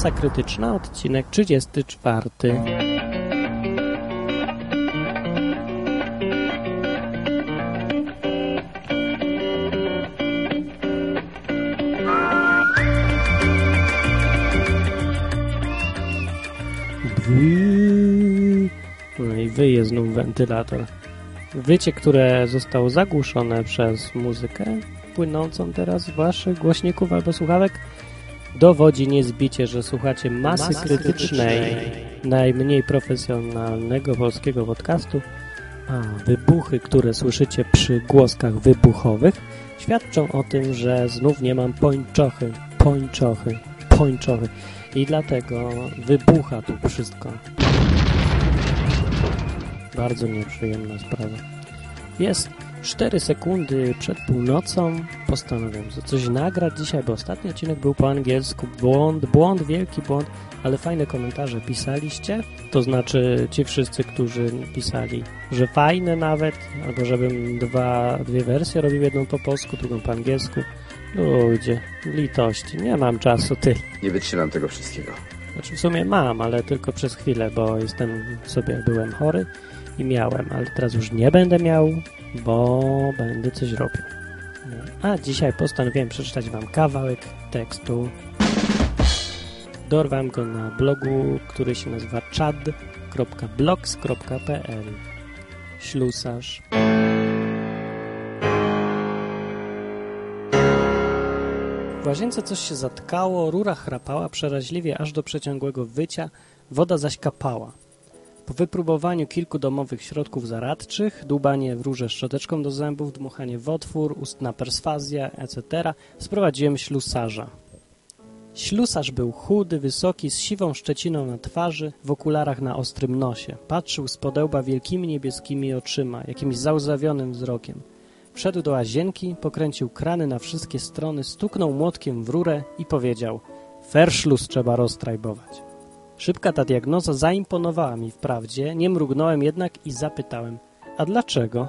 Masa Krytyczna, odcinek 34. No i wyje znów wentylator. Wycie, które zostało zagłuszone przez muzykę płynącą teraz z waszych głośników albo słuchawek, dowodzi niezbicie, że słuchacie masy, masy krytycznej, krytycznej, najmniej profesjonalnego polskiego podcastu, a wybuchy, które słyszycie przy głoskach wybuchowych, świadczą o tym, że znów nie mam pończochy, pończochy, pończochy i dlatego wybucha tu wszystko. Bardzo nieprzyjemna sprawa. Jest 4 sekundy przed północą. Postanowiłem coś nagrać dzisiaj, bo ostatni odcinek był po angielsku. Błąd, błąd, wielki błąd, ale fajne komentarze pisaliście. To znaczy ci wszyscy, którzy pisali, że fajne nawet, albo żebym dwa, dwie wersje robił, jedną po polsku, drugą po angielsku. Ludzie, litości, nie mam czasu, ty. Nie wytrzymam tego wszystkiego. Znaczy w sumie mam, ale tylko przez chwilę, bo jestem sobie, byłem chory i miałem, ale teraz już nie będę miał, bo będę coś robił. A dzisiaj postanowiłem przeczytać Wam kawałek tekstu. Dorwam go na blogu, który się nazywa chad.blogs.pl Ślusarz. W łazience coś się zatkało, rura chrapała przeraźliwie aż do przeciągłego wycia, woda zaś kapała. Po wypróbowaniu kilku domowych środków zaradczych, dłubanie w rurze szczoteczką do zębów, dmuchanie w otwór, ustna perswazja, etc., sprowadziłem ślusarza. Ślusarz był chudy, wysoki, z siwą szczeciną na twarzy, w okularach na ostrym nosie. Patrzył z podełba wielkimi niebieskimi oczyma, jakimś załzawionym wzrokiem. Wszedł do łazienki, pokręcił krany na wszystkie strony, stuknął młotkiem w rurę i powiedział – Ferszlus trzeba roztrajbować. Szybka ta diagnoza zaimponowała mi wprawdzie, nie mrugnąłem jednak i zapytałem, a dlaczego?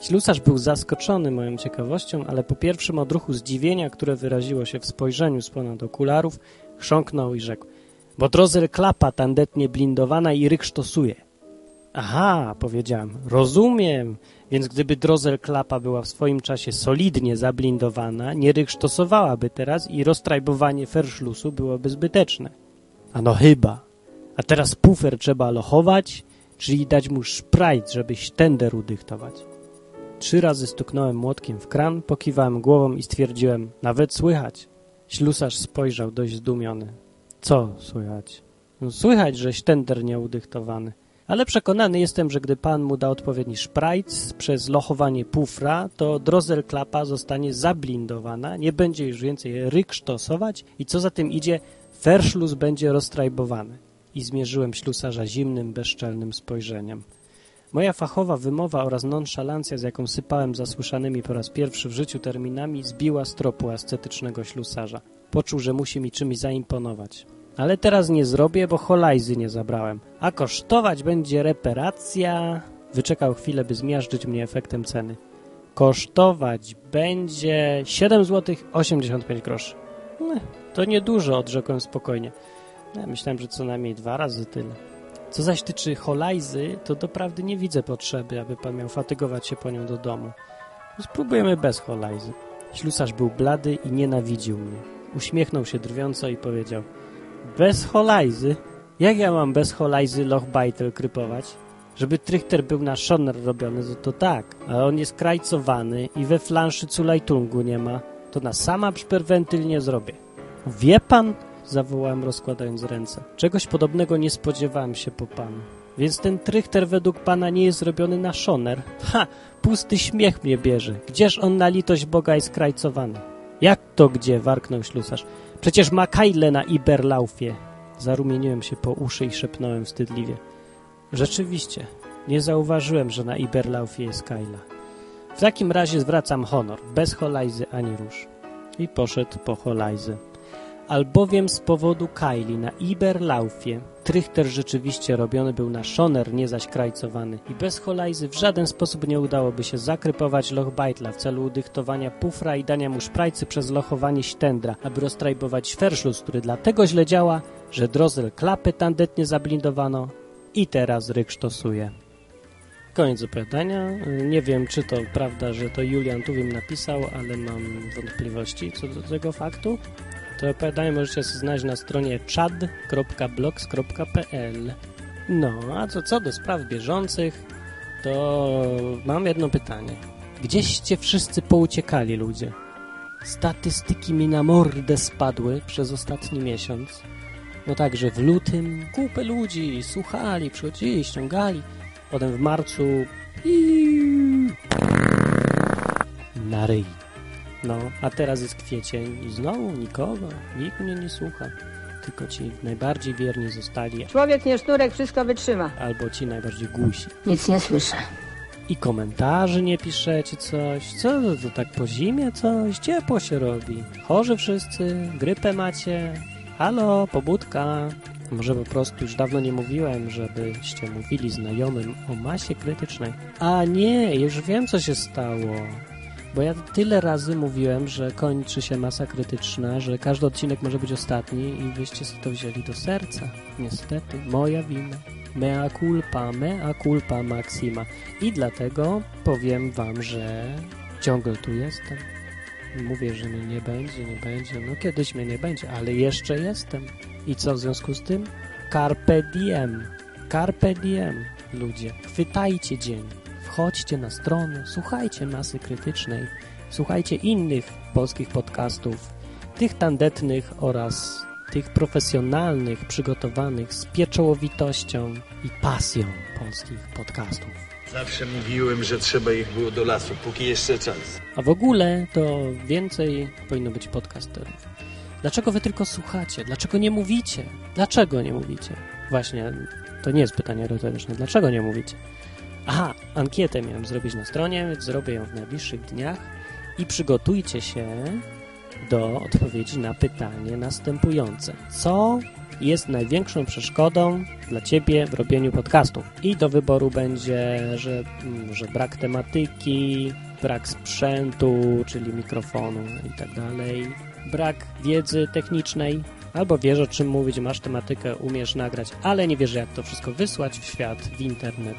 Ślusarz był zaskoczony moją ciekawością, ale po pierwszym odruchu zdziwienia, które wyraziło się w spojrzeniu z ponad okularów, chrząknął i rzekł, bo drozel klapa tandetnie blindowana i ryk sztosuje. Aha, powiedziałem, rozumiem, więc gdyby drozel klapa była w swoim czasie solidnie zablindowana, nie ryksztosowałaby teraz i roztrajbowanie ferszlusu byłoby zbyteczne. Ano chyba. A teraz pufer trzeba lochować, czyli dać mu szprajt, żeby tender udyktować. Trzy razy stuknąłem młotkiem w kran, pokiwałem głową i stwierdziłem, nawet słychać. Ślusarz spojrzał dość zdumiony. Co słychać? No, słychać, żeś tender nieudyktowany. Ale przekonany jestem, że gdy pan mu da odpowiedni szprajc przez lochowanie pufra, to drozel klapa zostanie zablindowana, nie będzie już więcej ryksztosować i co za tym idzie, Ferszlus będzie roztrajbowany. I zmierzyłem ślusarza zimnym, bezczelnym spojrzeniem. Moja fachowa wymowa oraz nonszalancja, z jaką sypałem zasłyszanymi po raz pierwszy w życiu terminami, zbiła z tropu ascetycznego ślusarza. Poczuł, że musi mi czymś zaimponować. Ale teraz nie zrobię, bo holajzy nie zabrałem. A kosztować będzie reparacja... Wyczekał chwilę, by zmiażdżyć mnie efektem ceny. Kosztować będzie 7 zł 85 groszy. To niedużo, odrzekłem spokojnie. Ja myślałem, że co najmniej dwa razy tyle. Co zaś tyczy holajzy, to doprawdy nie widzę potrzeby, aby pan miał fatygować się po nią do domu. Spróbujemy bez holajzy. Ślusarz był blady i nienawidził mnie. Uśmiechnął się drwiąco i powiedział Bez holajzy? Jak ja mam bez holajzy Lochbeitel krypować? Żeby trichter był na szoner robiony, to, to tak, ale on jest krajcowany i we flanszy culajtungu nie ma, to na sama szperwentyl nie zrobię. Wie pan? Zawołałem rozkładając ręce. Czegoś podobnego nie spodziewałem się po panu. Więc ten trychter według pana nie jest zrobiony na szoner? Ha! Pusty śmiech mnie bierze. Gdzież on na litość Boga jest krajcowany? Jak to gdzie? Warknął ślusarz. Przecież ma kajle na Iberlaufie. Zarumieniłem się po uszy i szepnąłem wstydliwie. Rzeczywiście, nie zauważyłem, że na Iberlaufie jest kajla. W takim razie zwracam honor, bez holajzy ani róż. I poszedł po holajzy. Albowiem z powodu Kylie na Iberlaufie Trichter rzeczywiście robiony był na szoner, nie zaś krajcowany i bez holajzy w żaden sposób nie udałoby się zakrypować Lochbeitla w celu udychtowania pufra i dania mu szprajcy przez lochowanie ściędra, aby roztrajbować Ferszlus, który dlatego źle działa, że Drozel klapy tandetnie zablindowano i teraz ryk sztosuje. Koniec opowiadania. Nie wiem, czy to prawda, że to Julian Tuwim napisał, ale mam wątpliwości co do tego faktu. To opowiadanie możecie znaleźć na stronie chad.blogs.pl No, a co, co do spraw bieżących, to mam jedno pytanie. Gdzieście wszyscy pouciekali ludzie? Statystyki mi na mordę spadły przez ostatni miesiąc. No także w lutym kupę ludzi słuchali, przychodzili, ściągali. Potem w marcu i na ryj. No, a teraz jest kwiecień i znowu nikogo, nikt mnie nie słucha. Tylko ci najbardziej wierni zostali. Człowiek nie sznurek, wszystko wytrzyma. Albo ci najbardziej gusi. Nic nie słyszę. I komentarzy nie piszecie coś. Co to tak po zimie coś? Ciepło się robi. Chorzy wszyscy, grypę macie. Halo, pobudka. Może po prostu już dawno nie mówiłem, żebyście mówili znajomym o masie krytycznej. A nie, już wiem co się stało. Bo ja tyle razy mówiłem, że kończy się masa krytyczna, że każdy odcinek może być ostatni i wyście sobie to wzięli do serca. Niestety, moja wina. Mea culpa, mea culpa maxima. I dlatego powiem wam, że ciągle tu jestem. Mówię, że mnie nie będzie, nie będzie. No kiedyś mnie nie będzie, ale jeszcze jestem. I co w związku z tym? Carpe diem. Carpe diem, ludzie. Chwytajcie dzień wchodźcie na stronę, słuchajcie masy krytycznej, słuchajcie innych polskich podcastów, tych tandetnych oraz tych profesjonalnych, przygotowanych z pieczołowitością i pasją polskich podcastów. Zawsze mówiłem, że trzeba ich było do lasu, póki jeszcze czas. A w ogóle to więcej powinno być podcasterów. Dlaczego wy tylko słuchacie? Dlaczego nie mówicie? Dlaczego nie mówicie? Właśnie, to nie jest pytanie retoryczne. Dlaczego nie mówicie? Aha, ankietę miałem zrobić na stronie, więc zrobię ją w najbliższych dniach i przygotujcie się do odpowiedzi na pytanie następujące. Co jest największą przeszkodą dla Ciebie w robieniu podcastów? I do wyboru będzie, że, mm, że brak tematyki, brak sprzętu, czyli mikrofonu i tak dalej, brak wiedzy technicznej, albo wiesz o czym mówić, masz tematykę, umiesz nagrać, ale nie wiesz jak to wszystko wysłać w świat, w internet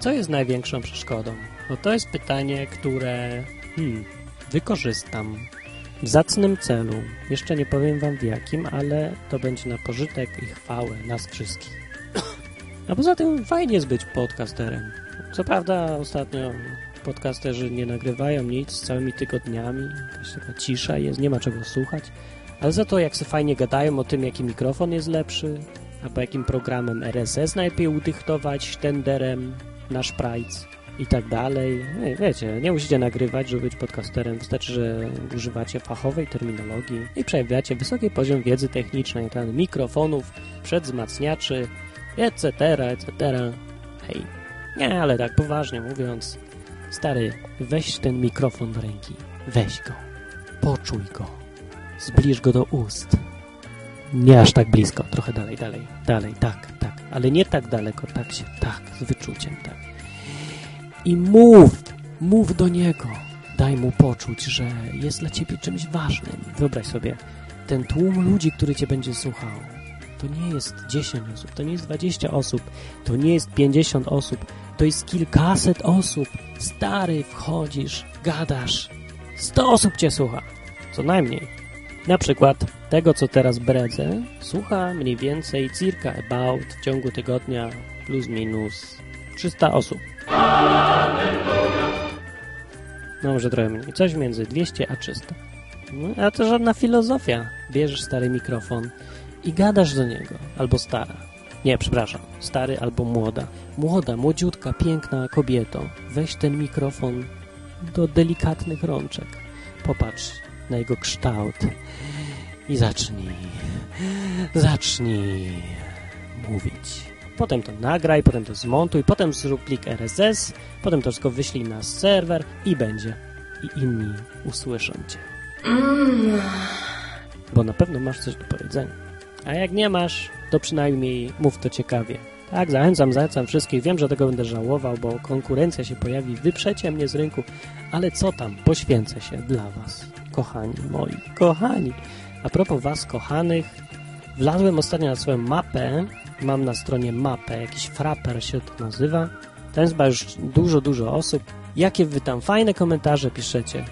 co jest największą przeszkodą? No to jest pytanie, które hmm, wykorzystam w zacnym celu. Jeszcze nie powiem wam w jakim, ale to będzie na pożytek i chwałę nas wszystkich. A poza tym fajnie jest być podcasterem. Co prawda ostatnio podcasterzy nie nagrywają nic z całymi tygodniami, jakaś taka cisza jest, nie ma czego słuchać, ale za to jak sobie fajnie gadają o tym, jaki mikrofon jest lepszy, albo jakim programem RSS najlepiej udychtować, tenderem, nasz Price i tak dalej. No wiecie, nie musicie nagrywać, żeby być podcasterem. Wystarczy, że używacie fachowej terminologii i przejawiacie wysoki poziom wiedzy technicznej, ten mikrofonów, przedzmacniaczy, etc., etc. Hej, nie, ale tak poważnie mówiąc, stary, weź ten mikrofon do ręki, weź go, poczuj go, zbliż go do ust. Nie aż tak blisko, trochę dalej, dalej, dalej, tak ale nie tak daleko, tak się, tak, z wyczuciem, tak. I mów, mów do niego, daj mu poczuć, że jest dla ciebie czymś ważnym. Wyobraź sobie, ten tłum ludzi, który cię będzie słuchał, to nie jest 10 osób, to nie jest 20 osób, to nie jest 50 osób, to jest kilkaset osób. Stary, wchodzisz, gadasz, 100 osób cię słucha, co najmniej. Na przykład tego, co teraz bredzę, słucha mniej więcej circa about w ciągu tygodnia plus minus 300 osób. No może trochę mniej. Coś między 200 a 300. No, a to żadna filozofia. Bierzesz stary mikrofon i gadasz do niego. Albo stara. Nie, przepraszam. Stary albo młoda. Młoda, młodziutka, piękna kobieto. Weź ten mikrofon do delikatnych rączek. Popatrz, na jego kształt i zacznij, zacznij mówić. Potem to nagraj, potem to zmontuj, potem zrób plik RSS, potem to wszystko wyślij na serwer i będzie. I inni usłyszą cię. bo na pewno masz coś do powiedzenia. A jak nie masz, to przynajmniej mów to ciekawie. Tak, zachęcam, zachęcam wszystkich. Wiem, że tego będę żałował, bo konkurencja się pojawi. Wyprzecie mnie z rynku, ale co tam, poświęcę się dla was, kochani moi, kochani. A propos was, kochanych, wlazłem ostatnio na swoją mapę. Mam na stronie mapę, jakiś fraper się to nazywa. Ten chyba już dużo, dużo osób. Jakie wy tam fajne komentarze piszecie.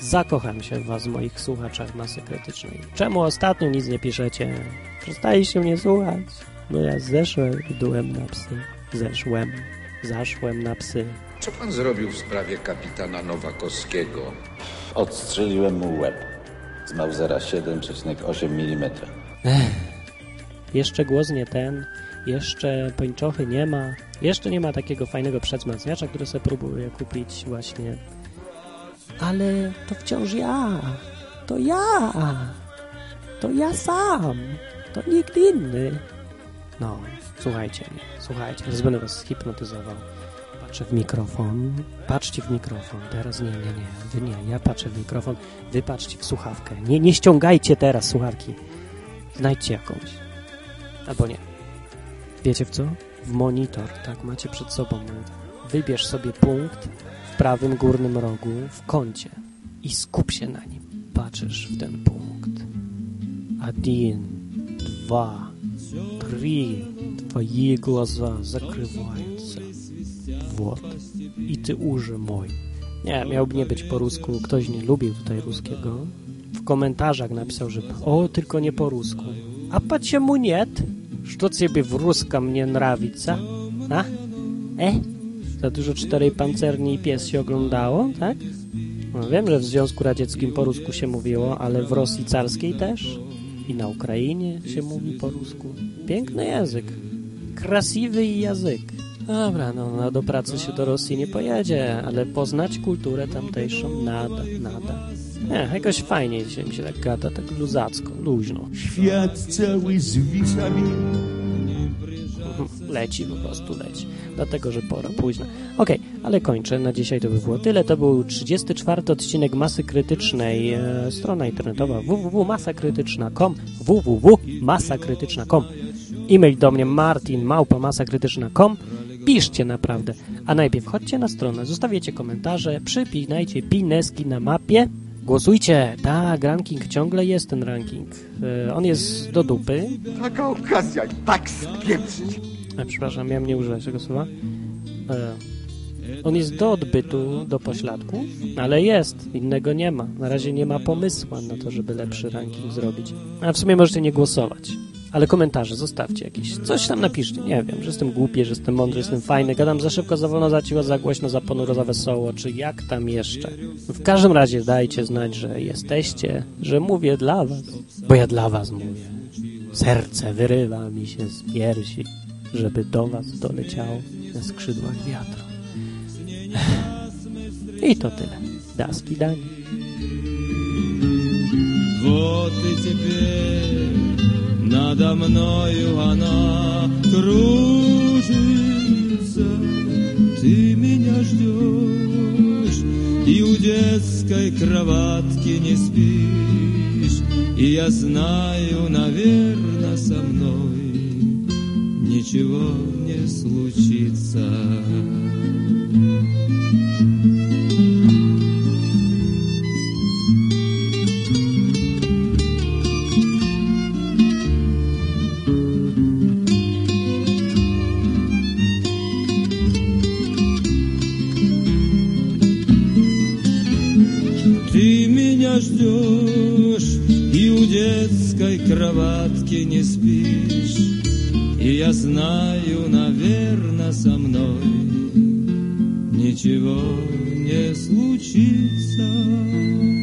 Zakocham się w was, moich słuchaczach masy krytycznej. Czemu ostatnio nic nie piszecie? Przestaliście mnie słuchać. No ja zeszłem dułem na psy. Zeszłem. Zaszłem na psy. Co pan zrobił w sprawie kapitana Nowakowskiego? Odstrzeliłem mu łeb z Mausera 7,8 mm. Jeszcze głos nie ten, jeszcze pończochy nie ma, jeszcze nie ma takiego fajnego przedzmacniacza, który sobie próbuję kupić właśnie. Ale to wciąż ja, to ja, to ja sam, to nikt inny. No, słuchajcie mnie, słuchajcie, teraz będę was hipnotyzował. Patrzę w mikrofon, patrzcie w mikrofon, teraz nie, nie, nie, wy nie, ja patrzę w mikrofon, wy patrzcie w słuchawkę. Nie, nie ściągajcie teraz słuchawki, znajdźcie jakąś. Albo nie. Wiecie w co? W monitor, tak, macie przed sobą monitor. Wybierz sobie punkt w prawym górnym rogu w kącie i skup się na nim. Patrzysz w ten punkt. Один, два, три. Твои глаза закрываются. Вот. I ty uży mój. Nie, miałby nie być po rusku. Ktoś nie lubił tutaj ruskiego. W komentarzach napisał, że o, tylko nie po rusku. A почему нет? Что тебе в русском не нравится? A? E? Za dużo czterej pancerni i pies się oglądało, tak? No, wiem, że w Związku Radzieckim po rusku się mówiło, ale w Rosji carskiej też. I na Ukrainie się mówi po rusku. Piękny język. Krasiwy język. Dobra, no, no do pracy się do Rosji nie pojedzie, ale poznać kulturę tamtejszą nada, nada. Nie, jakoś fajnie się mi się tak gada, tak luzacko, luźno. Świat cały zwisa mi. Leci po prostu, leci. Dlatego, że pora późna. Okej, ale kończę. Na dzisiaj to by było tyle. To był 34 odcinek Masy Krytycznej. E, strona internetowa www.masakrytyczna.com www.masakrytyczna.com E-mail do mnie martin małpa masakrytyczna.com Piszcie naprawdę. A najpierw chodźcie na stronę, zostawiacie komentarze, przypinajcie pineski na mapie. Głosujcie. Tak, ranking ciągle jest ten ranking. E, on jest do dupy. Taka okazja i tak spieprzyć. Przepraszam, miałem nie używać tego słowa. E, on jest do odbytu, do pośladków, ale jest. Innego nie ma. Na razie nie ma pomysłu na to, żeby lepszy ranking zrobić. A w sumie możecie nie głosować Ale komentarze zostawcie jakieś. Coś tam napiszcie. Nie wiem, że jestem głupi, że jestem mądry, że jestem fajny. Gadam za szybko, za wolno, za cicho, za głośno, za ponuro, za wesoło, czy jak tam jeszcze. W każdym razie dajcie znać, że jesteście, że mówię dla was. Bo ja dla was mówię. Serce wyrywa mi się z piersi, żeby do was doleciało na skrzydłach wiatru. I to tyle. Daski dani. Вот и теперь надо мною она кружится. Ты меня ждешь, и у детской кроватки не спишь. И я знаю, наверно, со мной ничего не случится. Ты меня ждешь, и у детской кроватки не спишь. И я знаю, наверно, со мной ничего не случится.